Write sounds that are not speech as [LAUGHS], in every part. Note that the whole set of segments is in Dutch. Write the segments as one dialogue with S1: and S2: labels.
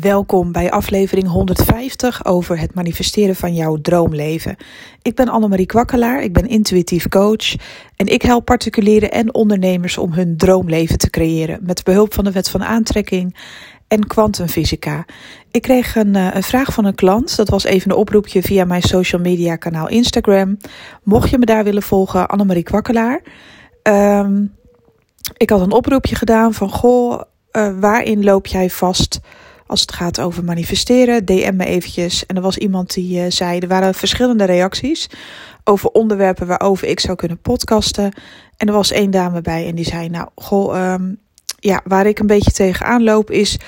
S1: Welkom bij aflevering 150 over het manifesteren van jouw droomleven. Ik ben Annemarie Kwakkelaar, ik ben intuïtief coach en ik help particulieren en ondernemers om hun droomleven te creëren met behulp van de wet van aantrekking en kwantumfysica. Ik kreeg een, eh, vraag van een klant, dat was even een oproepje via mijn social media kanaal Instagram. Mocht je me daar willen volgen, Annemarie Kwakkelaar. Um, ik had een oproepje gedaan van goh, uh, waarin loop jij vast als het gaat over manifesteren, DM me eventjes. En er was iemand die uh, zei, er waren verschillende reacties over onderwerpen waarover ik zou kunnen podcasten. En er was één dame bij en die zei, nou, goh, um, ja, waar ik een beetje tegenaan loop is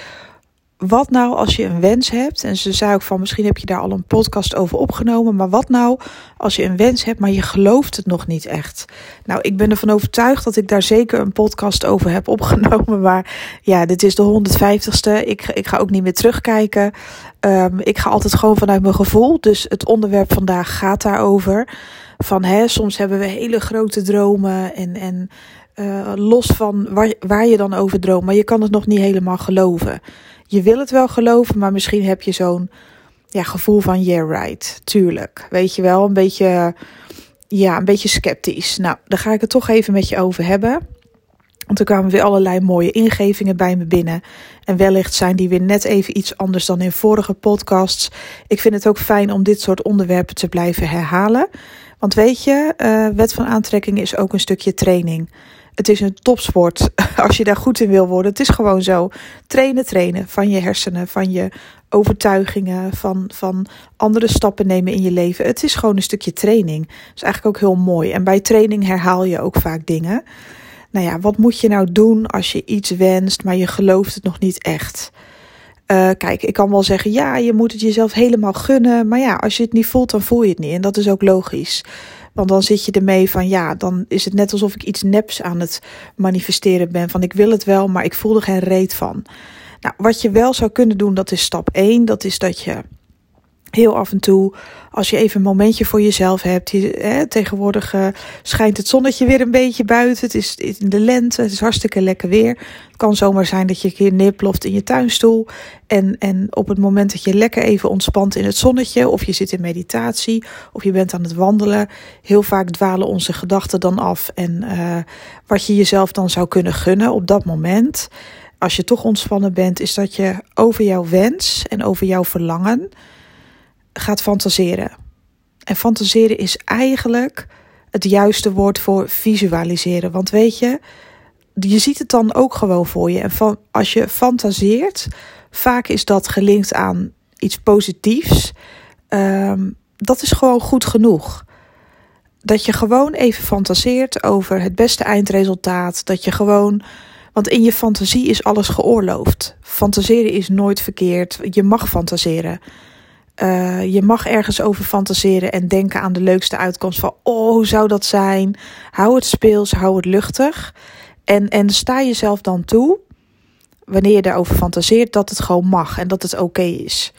S1: wat nou als je een wens hebt? En ze zei ook van misschien heb je daar al een podcast over opgenomen. Maar wat nou als je een wens hebt, maar je gelooft het nog niet echt? Nou, ik ben ervan overtuigd dat ik daar zeker een podcast over heb opgenomen. Maar ja, dit is de 150ste. Ik, ik ga ook niet meer terugkijken. Um, ik ga altijd gewoon vanuit mijn gevoel. Dus het onderwerp vandaag gaat daarover. Van hè, soms hebben we hele grote dromen en. en uh, los van waar, waar je dan over droomt, maar je kan het nog niet helemaal geloven je wil het wel geloven, maar misschien heb je zo'n ja, gevoel van yeah right, tuurlijk. Weet je wel, een beetje, ja, een beetje sceptisch. Nou, daar ga ik het toch even met je over hebben. Want er kwamen weer allerlei mooie ingevingen bij me binnen. En wellicht zijn die weer net even iets anders dan in vorige podcasts. Ik vind het ook fijn om dit soort onderwerpen te blijven herhalen. Want weet je, uh, wet van aantrekking is ook een stukje training. Het is een topsport [LAUGHS] als je daar goed in wil worden. Het is gewoon zo. Trainen, trainen van je hersenen, van je overtuigingen, van, van andere stappen nemen in je leven. Het is gewoon een stukje training. Dat is eigenlijk ook heel mooi. En bij training herhaal je ook vaak dingen. Nou ja, wat moet je nou doen als je iets wenst, maar je gelooft het nog niet echt? Uh, kijk, ik kan wel zeggen, ja, je moet het jezelf helemaal gunnen. Maar ja, als je het niet voelt, dan voel je het niet. En dat is ook logisch. Want dan zit je ermee van ja, dan is het net alsof ik iets neps aan het manifesteren ben. Van ik wil het wel, maar ik voel er geen reet van. Nou, wat je wel zou kunnen doen, dat is stap 1. Dat is dat je heel af en toe, als je even een momentje voor jezelf hebt. Hè, tegenwoordig uh, schijnt het zonnetje weer een beetje buiten. Het is in de lente, het is hartstikke lekker weer. Het kan zomaar zijn dat je een keer neerploft in je tuinstoel. En, en op het moment dat je lekker even ontspant in het zonnetje, of je zit in meditatie, of je bent aan het wandelen. Heel vaak dwalen onze gedachten dan af. En uh, wat je jezelf dan zou kunnen gunnen op dat moment. Als je toch ontspannen bent, is dat je over jouw wens en over jouw verlangen gaat fantaseren. En fantaseren is eigenlijk het juiste woord voor visualiseren. Want weet je, je ziet het dan ook gewoon voor je. En van, als je fantaseert, vaak is dat gelinkt aan iets positiefs. Um, dat is gewoon goed genoeg. Dat je gewoon even fantaseert over het beste eindresultaat. Dat je gewoon. Want in je fantasie is alles geoorloofd. Fantaseren is nooit verkeerd. Je mag fantaseren. Uh, je mag ergens over fantaseren en denken aan de leukste uitkomst van, oh, hoe zou dat zijn? Hou het speels, hou het luchtig. En, en sta jezelf dan toe, wanneer je daarover fantaseert, dat het gewoon mag en dat het oké is.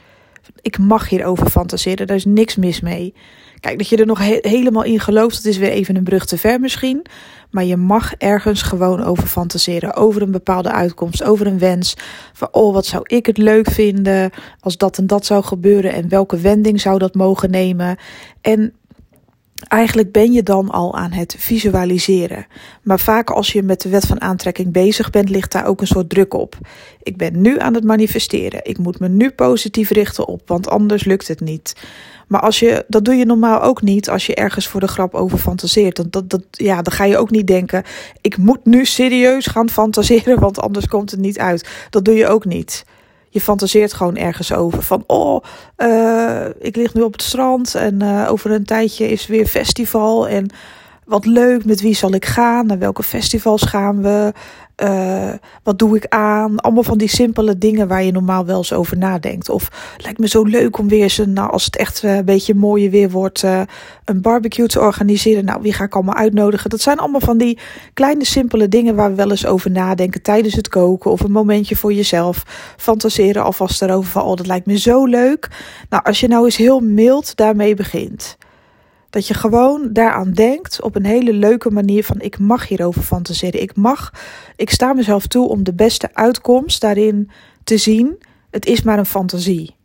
S1: Ik mag hierover fantaseren, daar is niks mis mee. Kijk, dat je er nog helemaal in gelooft, dat is weer even een brug te ver misschien. Maar je mag ergens gewoon over fantaseren. Over een bepaalde uitkomst, over een wens. Van, oh, wat zou ik het leuk vinden als dat en dat zou gebeuren. En welke wending zou dat mogen nemen. En Eigenlijk ben je dan al aan het visualiseren. Maar vaak als je met de wet van aantrekking bezig bent, ligt daar ook een soort druk op. Ik ben nu aan het manifesteren. Ik moet me nu positief richten op, want anders lukt het niet. Maar als je, dat doe je normaal ook niet als je ergens voor de grap over fantaseert. Dat, dat, dat, ja, dan ga je ook niet denken: ik moet nu serieus gaan fantaseren, want anders komt het niet uit. Dat doe je ook niet. Je fantaseert gewoon ergens over. Van, oh, uh, ik lig nu op het strand en uh, over een tijdje is weer festival. En wat leuk, met wie zal ik gaan? Naar welke festivals gaan we? Uh, wat doe ik aan? Allemaal van die simpele dingen waar je normaal wel eens over nadenkt. Of lijkt me zo leuk om weer eens, nou, als het echt een beetje mooie weer wordt, uh, een barbecue te organiseren. Nou, wie ga ik allemaal uitnodigen? Dat zijn allemaal van die kleine simpele dingen waar we wel eens over nadenken tijdens het koken. Of een momentje voor jezelf. Fantaseren alvast erover van, oh, dat lijkt me zo leuk. Nou, als je nou eens heel mild daarmee begint. Dat je gewoon daaraan denkt op een hele leuke manier van ik mag hierover fantaseren. Ik mag, ik sta mezelf toe om de beste uitkomst daarin te zien. Het is maar een fantasie.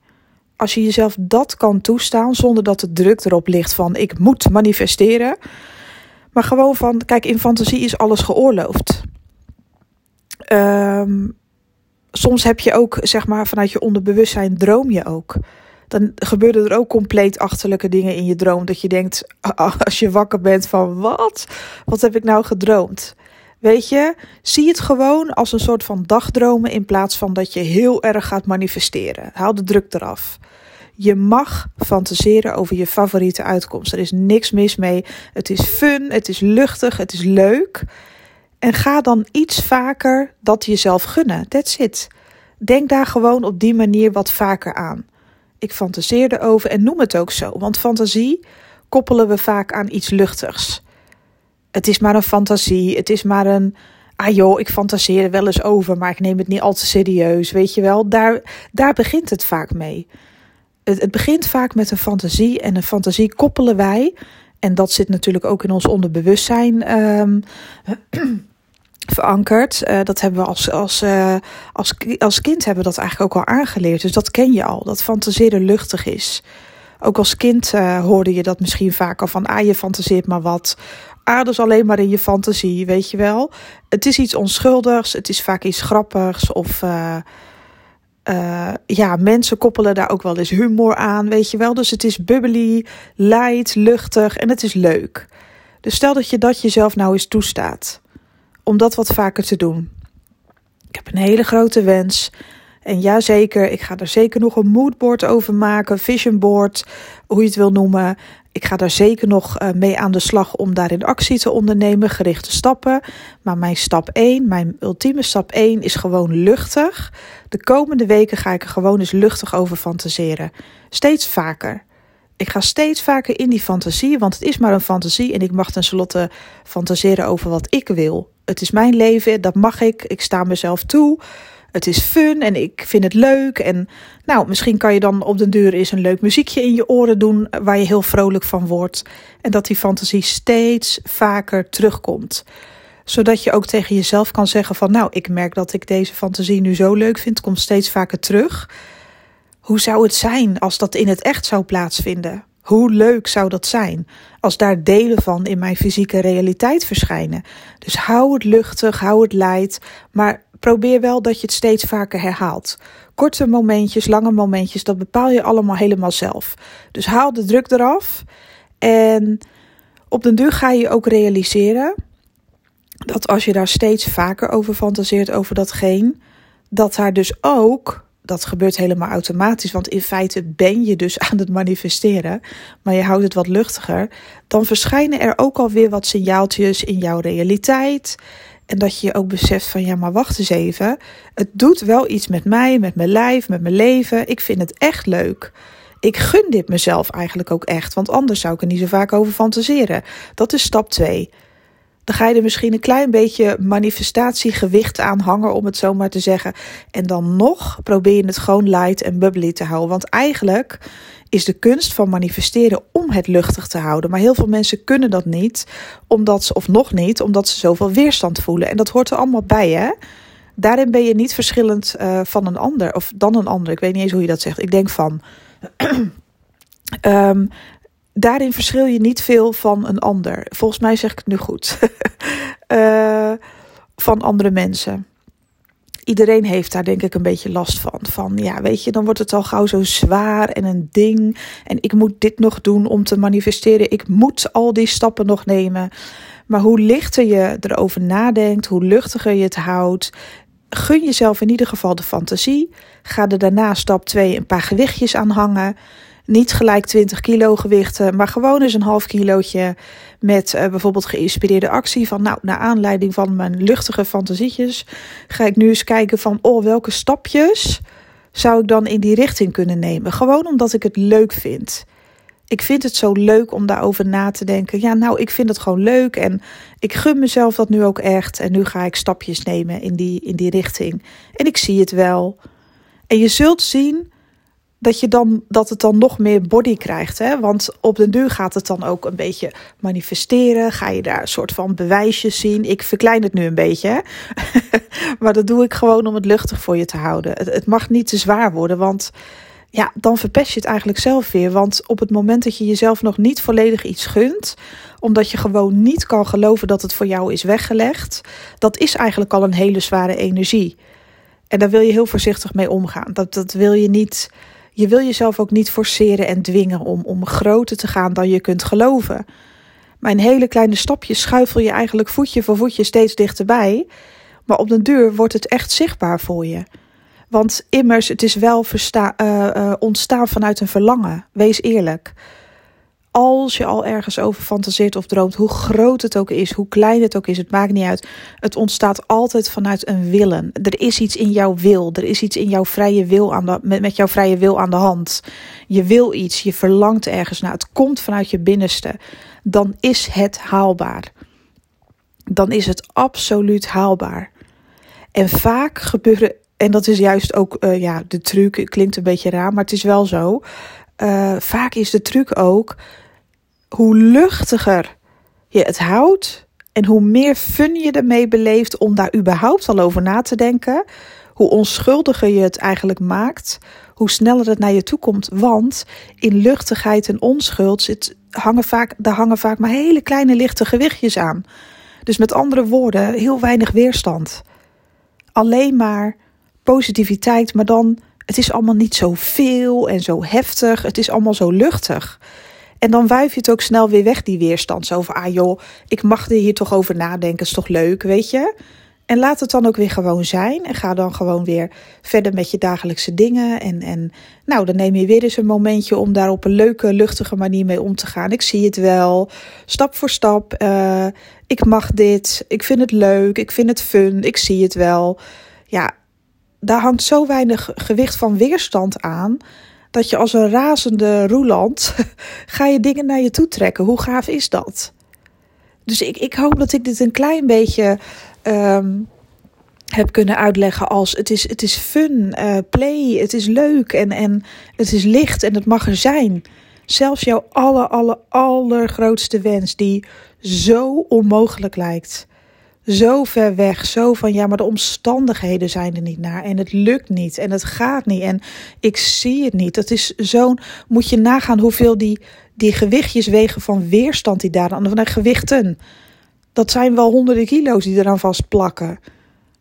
S1: Als je jezelf dat kan toestaan zonder dat de druk erop ligt van ik moet manifesteren. Maar gewoon van, kijk, in fantasie is alles geoorloofd. Ehm, soms heb je ook, zeg maar, vanuit je onderbewustzijn droom je ook. Dan gebeuren er ook compleet achterlijke dingen in je droom. Dat je denkt, als je wakker bent van wat? Wat heb ik nou gedroomd? Weet je, zie het gewoon als een soort van dagdromen in plaats van dat je heel erg gaat manifesteren. Haal de druk eraf. Je mag fantaseren over je favoriete uitkomst. Er is niks mis mee. Het is fun, het is luchtig, het is leuk. En ga dan iets vaker dat jezelf gunnen. That's it. Denk daar gewoon op die manier wat vaker aan. Ik fantaseer erover en noem het ook zo. Want fantasie koppelen we vaak aan iets luchtigs. Het is maar een fantasie. Het is maar een. Ah joh, ik fantaseer er wel eens over, maar ik neem het niet al te serieus. Weet je wel, daar, daar begint het vaak mee. Het, het begint vaak met een fantasie en een fantasie koppelen wij. En dat zit natuurlijk ook in ons onderbewustzijn. Um, verankerd. Uh, dat hebben we als, als, uh, als, als kind hebben we dat eigenlijk ook al aangeleerd. Dus dat ken je al, dat fantaseren luchtig is. Ook als kind uh, hoorde je dat misschien vaak al van, ah, je fantaseert maar wat. Ah, dus alleen maar in je fantasie, weet je wel. Het is iets onschuldigs, het is vaak iets grappigs of... ja, mensen koppelen daar ook wel eens humor aan, weet je wel. Dus het is bubbly, light, luchtig en het is leuk. Dus stel dat je dat jezelf nou eens toestaat om dat wat vaker te doen. Ik heb een hele grote wens. En ja, zeker, ik ga er zeker nog een moodboard over maken, vision board, hoe je het wil noemen. Ik ga daar zeker nog uh, mee aan de slag om daarin actie te ondernemen, gerichte stappen. Maar mijn stap 1, mijn ultieme stap 1 is gewoon luchtig. De komende weken ga ik er gewoon eens luchtig over fantaseren. Steeds vaker. Ik ga steeds vaker in die fantasie, want het is maar een fantasie en ik mag tenslotte fantaseren over wat ik wil. Het is mijn leven, dat mag ik. Ik sta mezelf toe. Het is fun en ik vind het leuk. En nou, misschien kan je dan op de deur eens een leuk muziekje in je oren doen waar je heel vrolijk van wordt. En dat die fantasie steeds vaker terugkomt. Zodat je ook tegen jezelf kan zeggen van nou, ik merk dat ik deze fantasie nu zo leuk vind, komt steeds vaker terug. Hoe zou het zijn als dat in het echt zou plaatsvinden? Hoe leuk zou dat zijn als daar delen van in mijn fysieke realiteit verschijnen? Dus hou het luchtig, hou het light, maar probeer wel dat je het steeds vaker herhaalt. Korte momentjes, lange momentjes, dat bepaal je allemaal helemaal zelf. Dus haal de druk eraf en op den duur ga je ook realiseren dat als je daar steeds vaker over fantaseert, over datgene, dat daar dus ook dat gebeurt helemaal automatisch, want in feite ben je dus [LAUGHS] aan het manifesteren, maar je houdt het wat luchtiger, dan verschijnen er ook alweer wat signaaltjes in jouw realiteit. En dat je je ook beseft van ja, maar wacht eens even. Het doet wel iets met mij, met mijn lijf, met mijn leven. Ik vind het echt leuk. Ik gun dit mezelf eigenlijk ook echt, want anders zou ik er niet zo vaak over fantaseren. Dat is stap 2 dan ga je er misschien een klein beetje manifestatiegewicht aan hangen, om het zo maar te zeggen. En dan nog probeer je het gewoon light en bubbly te houden. Want eigenlijk is de kunst van manifesteren om het luchtig te houden. Maar heel veel mensen kunnen dat niet, omdat ze, of nog niet, omdat ze zoveel weerstand voelen. En dat hoort er allemaal bij, hè? Daarin ben je niet verschillend uh, van een ander, of dan een ander. Ik weet niet eens hoe je dat zegt. Ik denk van. um, [CLEARS THROAT] daarin verschil je niet veel van een ander. Volgens mij zeg ik het nu goed. uh, [LAUGHS] van andere mensen. Iedereen heeft daar denk ik een beetje last van. Van ja, weet je, dan wordt het al gauw zo zwaar en een ding. En ik moet dit nog doen om te manifesteren. Ik moet al die stappen nog nemen. Maar hoe lichter je erover nadenkt, hoe luchtiger je het houdt. Gun jezelf in ieder geval de fantasie. Ga er daarna stap 2 een paar gewichtjes aan hangen. Niet gelijk 20 kilo gewichten, maar gewoon eens een half kilootje met uh, bijvoorbeeld geïnspireerde actie. Van nou, naar aanleiding van mijn luchtige fantasietjes ga ik nu eens kijken van oh, welke stapjes zou ik dan in die richting kunnen nemen. Gewoon omdat ik het leuk vind. Ik vind het zo leuk om daarover na te denken. Ja, nou, ik vind het gewoon leuk en ik gun mezelf dat nu ook echt. En nu ga ik stapjes nemen in die, in die richting. En ik zie het wel. En je zult zien dat, je dan, dat het dan nog meer body krijgt. Hè? Want op den duur gaat het dan ook een beetje manifesteren. Ga je daar een soort van bewijsjes zien. Ik verklein het nu een beetje. Hè? [LAUGHS] maar dat doe ik gewoon om het luchtig voor je te houden. Het, het mag niet te zwaar worden, want ja, dan verpest je het eigenlijk zelf weer. Want op het moment dat je jezelf nog niet volledig iets gunt, omdat je gewoon niet kan geloven dat het voor jou is weggelegd, dat is eigenlijk al een hele zware energie. En daar wil je heel voorzichtig mee omgaan. Dat, dat wil je niet. Je wil jezelf ook niet forceren en dwingen om, om groter te gaan dan je kunt geloven. Maar in hele kleine stapjes schuifel je eigenlijk voetje voor voetje steeds dichterbij. Maar op den duur wordt het echt zichtbaar voor je. Want immers, het is wel uh, uh, ontstaan vanuit een verlangen. Wees eerlijk. Als je al ergens over fantaseert of droomt, hoe groot het ook is, hoe klein het ook is, het maakt niet uit. Het ontstaat altijd vanuit een willen. Er is iets in jouw wil, er is iets in jouw vrije wil aan de, met, jouw vrije wil aan de hand. Je wil iets, je verlangt ergens naar. Het komt vanuit je binnenste. Dan is het haalbaar. Dan is het absoluut haalbaar. En vaak gebeuren en dat is juist ook, uh, ja, de truc. Klinkt een beetje raar, maar het is wel zo. Uh, vaak is de truc ook hoe luchtiger je het houdt en hoe meer fun je ermee beleeft om daar überhaupt al over na te denken, hoe onschuldiger je het eigenlijk maakt, hoe sneller het naar je toe komt. Want in luchtigheid en onschuld zit, hangen vaak, daar hangen vaak maar hele kleine lichte gewichtjes aan. Dus met andere woorden, heel weinig weerstand. Alleen maar positiviteit, maar dan het is allemaal niet zo veel en zo heftig. Het is allemaal zo luchtig. En dan wuif je het ook snel weer weg, die weerstand. Zo van, ah joh, ik mag er hier toch over nadenken, is toch leuk, weet je? En laat het dan ook weer gewoon zijn. En ga dan gewoon weer verder met je dagelijkse dingen. En, en nou, dan neem je weer eens een momentje om daar op een leuke, luchtige manier mee om te gaan. Ik zie het wel, stap voor stap. Uh, ik mag dit, ik vind het leuk, ik vind het fun, ik zie het wel. Ja, daar hangt zo weinig gewicht van weerstand aan. Dat je als een razende roeland [LAUGHS] ga je dingen naar je toe trekken. Hoe gaaf is dat? Dus ik, ik hoop dat ik dit een klein beetje um, heb kunnen uitleggen als het is, het is fun, uh, play, het is leuk en, en het is licht en het mag er zijn. Zelfs jouw aller, aller, allergrootste wens die zo onmogelijk lijkt zo ver weg. Zo van ja, maar de omstandigheden zijn er niet naar. En het lukt niet. En het gaat niet. En ik zie het niet. Dat is zo'n. Moet je nagaan hoeveel die, die gewichtjes wegen van weerstand die daar aan. Van de gewichten. Dat zijn wel honderden kilo's die eraan vastplakken.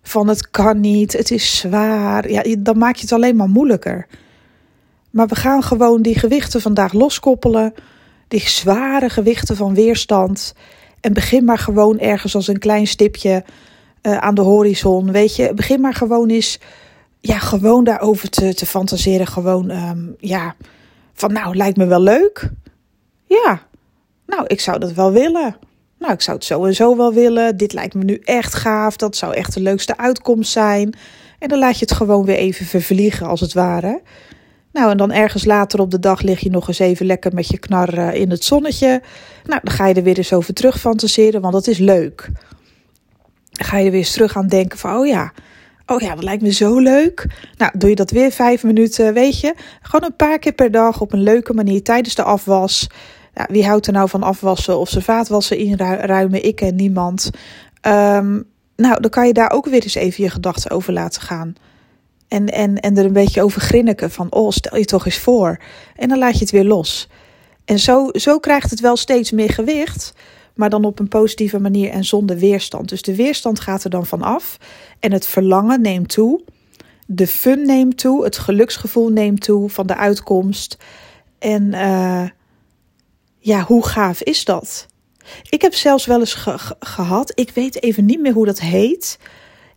S1: Van het kan niet. Het is zwaar. Ja, dan maak je het alleen maar moeilijker. Maar we gaan gewoon die gewichten vandaag loskoppelen. Die zware gewichten van weerstand. En begin maar gewoon ergens als een klein stipje uh, aan de horizon. Weet je, begin maar gewoon eens, ja, gewoon daarover te, te fantaseren. Gewoon, um, ja, van nou, lijkt me wel leuk. Ja, nou, ik zou dat wel willen. Nou, ik zou het zo en zo wel willen. Dit lijkt me nu echt gaaf. Dat zou echt de leukste uitkomst zijn. En dan laat je het gewoon weer even vervliegen, als het ware. Nou, en dan ergens later op de dag lig je nog eens even lekker met je knar in het zonnetje. Nou, dan ga je er weer eens over terug fantaseren, want dat is leuk. Dan ga je er weer eens terug aan denken van, oh ja, oh ja, dat lijkt me zo leuk. Nou, doe je dat weer vijf minuten, weet je. Gewoon een paar keer per dag op een leuke manier tijdens de afwas. Ja, wie houdt er nou van afwassen of zijn vaatwassen inruimen? Ik en niemand. Um, nou, dan kan je daar ook weer eens even je gedachten over laten gaan. En, en, en er een beetje over grinniken van, oh, stel je toch eens voor. En dan laat je het weer los. En zo, zo krijgt het wel steeds meer gewicht, maar dan op een positieve manier en zonder weerstand. Dus de weerstand gaat er dan van af en het verlangen neemt toe. De fun neemt toe, het geluksgevoel neemt toe van de uitkomst. En uh, ja, hoe gaaf is dat? Ik heb zelfs wel eens ge gehad, ik weet even niet meer hoe dat heet.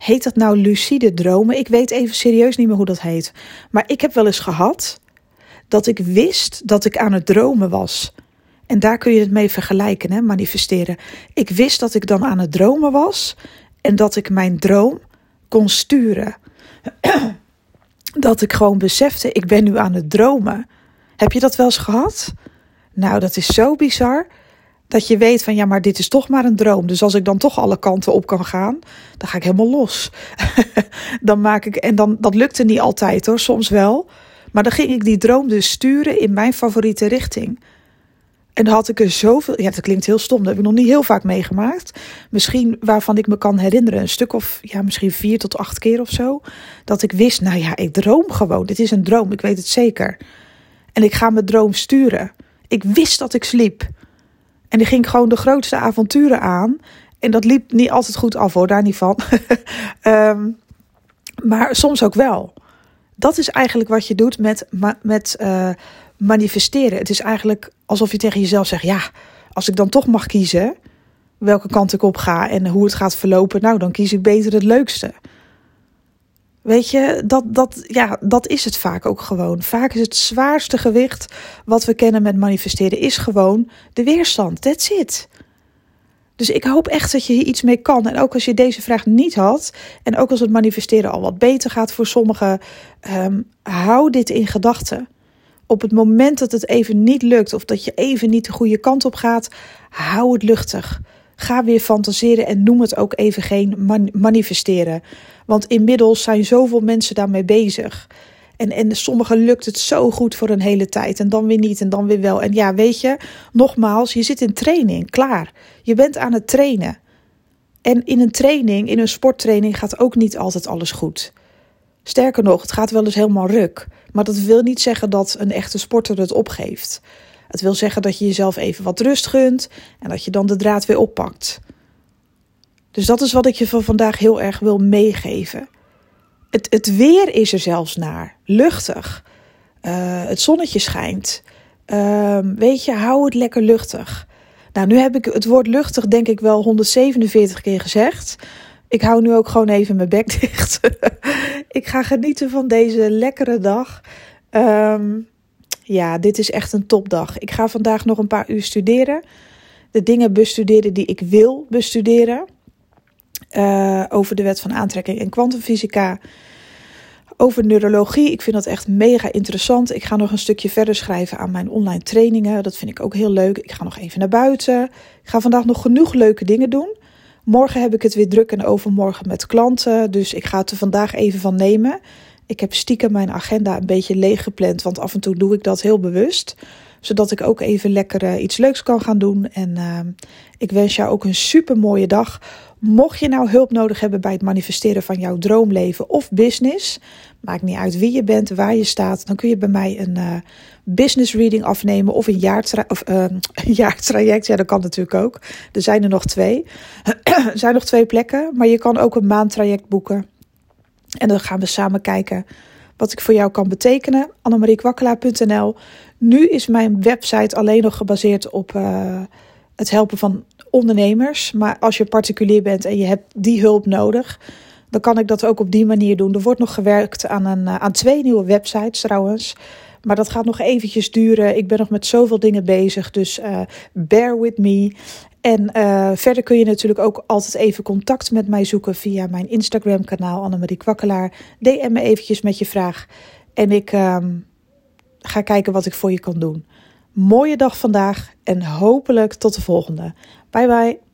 S1: Heet dat nou lucide dromen? Ik weet even serieus niet meer hoe dat heet. Maar ik heb wel eens gehad dat ik wist dat ik aan het dromen was. En daar kun je het mee vergelijken, hè, manifesteren. Ik wist dat ik dan aan het dromen was en dat ik mijn droom kon sturen. [CLEARS THROAT] dat ik gewoon besefte, ik ben nu aan het dromen. Heb je dat wel eens gehad? Nou, dat is zo bizar. Dat je weet van ja, maar dit is toch maar een droom. Dus als ik dan toch alle kanten op kan gaan, dan ga ik helemaal los. [LAUGHS] dan maak ik, en dan, dat lukte niet altijd hoor, soms wel. Maar dan ging ik die droom dus sturen in mijn favoriete richting. En dan had ik er zoveel. Ja, dat klinkt heel stom. Dat heb ik nog niet heel vaak meegemaakt. Misschien waarvan ik me kan herinneren. Een stuk of ja, misschien vier tot acht keer of zo. Dat ik wist, nou ja, ik droom gewoon. Dit is een droom. Ik weet het zeker. En ik ga mijn droom sturen. Ik wist dat ik sliep. En die ging gewoon de grootste avonturen aan. En dat liep niet altijd goed af hoor, daar niet van. [LAUGHS] Ehm, maar soms ook wel. Dat is eigenlijk wat je doet met, met uh, manifesteren. Het is eigenlijk alsof je tegen jezelf zegt: ja, als ik dan toch mag kiezen welke kant ik op ga en hoe het gaat verlopen, nou dan kies ik beter het leukste. Weet je, dat, dat, ja, dat is het vaak ook gewoon. Vaak is het zwaarste gewicht wat we kennen met manifesteren, is gewoon de weerstand. That's it. Dus ik hoop echt dat je hier iets mee kan. En ook als je deze vraag niet had, en ook als het manifesteren al wat beter gaat voor sommigen, um, hou dit in gedachten. Op het moment dat het even niet lukt of dat je even niet de goede kant op gaat, hou het luchtig. Ga weer fantaseren en noem het ook even geen manifesteren. Want inmiddels zijn zoveel mensen daarmee bezig. En, en sommigen lukt het zo goed voor een hele tijd en dan weer niet en dan weer wel. En ja, weet je, nogmaals, je zit in training, klaar. Je bent aan het trainen. En in een training, in een sporttraining, gaat ook niet altijd alles goed. Sterker nog, het gaat wel eens helemaal ruk. Maar dat wil niet zeggen dat een echte sporter het opgeeft. Het wil zeggen dat je jezelf even wat rust gunt en dat je dan de draad weer oppakt. Dus dat is wat ik je van vandaag heel erg wil meegeven. Het, het weer is er zelfs naar. Luchtig. Uh, het zonnetje schijnt. Uh, weet je, hou het lekker luchtig. Nou, nu heb ik het woord luchtig denk ik wel 147 keer gezegd. Ik hou nu ook gewoon even mijn bek [LAUGHS] dicht. ik ga genieten van deze lekkere dag. Um, ja, dit is echt een topdag. Ik ga vandaag nog een paar uur studeren. De dingen bestuderen die ik wil bestuderen. Uh, over de wet van aantrekking en kwantumfysica. Over neurologie. Ik vind dat echt mega interessant. Ik ga nog een stukje verder schrijven aan mijn online trainingen. Dat vind ik ook heel leuk. Ik ga nog even naar buiten. Ik ga vandaag nog genoeg leuke dingen doen. Morgen heb ik het weer druk en overmorgen met klanten. Dus ik ga het er vandaag even van nemen. Ik heb stiekem mijn agenda een beetje leeg gepland, want af en toe doe ik dat heel bewust. Zodat ik ook even lekker uh, iets leuks kan gaan doen. En uh, ik wens jou ook een super mooie dag. Mocht je nou hulp nodig hebben bij het manifesteren van jouw droomleven of business, maakt niet uit wie je bent, waar je staat, dan kun je bij mij een uh, business reading afnemen of een, of, een [LAUGHS] jaartraject. Ja, dat kan natuurlijk ook. Er zijn er nog twee. er [CLEARS THROAT] zijn nog twee plekken, maar je kan ook een maandtraject boeken. En dan gaan we samen kijken wat ik voor jou kan betekenen. Annemariekwakkelaar.nl Nu is mijn website alleen nog gebaseerd op uh, het helpen van ondernemers. Maar als je particulier bent en je hebt die hulp nodig, dan kan ik dat ook op die manier doen. Er wordt nog gewerkt aan, een, aan twee nieuwe websites trouwens. Maar dat gaat nog eventjes duren. Ik ben nog met zoveel dingen bezig. Dus uh, bear with me. En uh, verder kun je natuurlijk ook altijd even contact met mij zoeken via mijn Instagram kanaal Annemarie Kwakkelaar. DM me eventjes met je vraag. En ik um, ga kijken wat ik voor je kan doen. Mooie dag vandaag en hopelijk tot de volgende. Bye bye.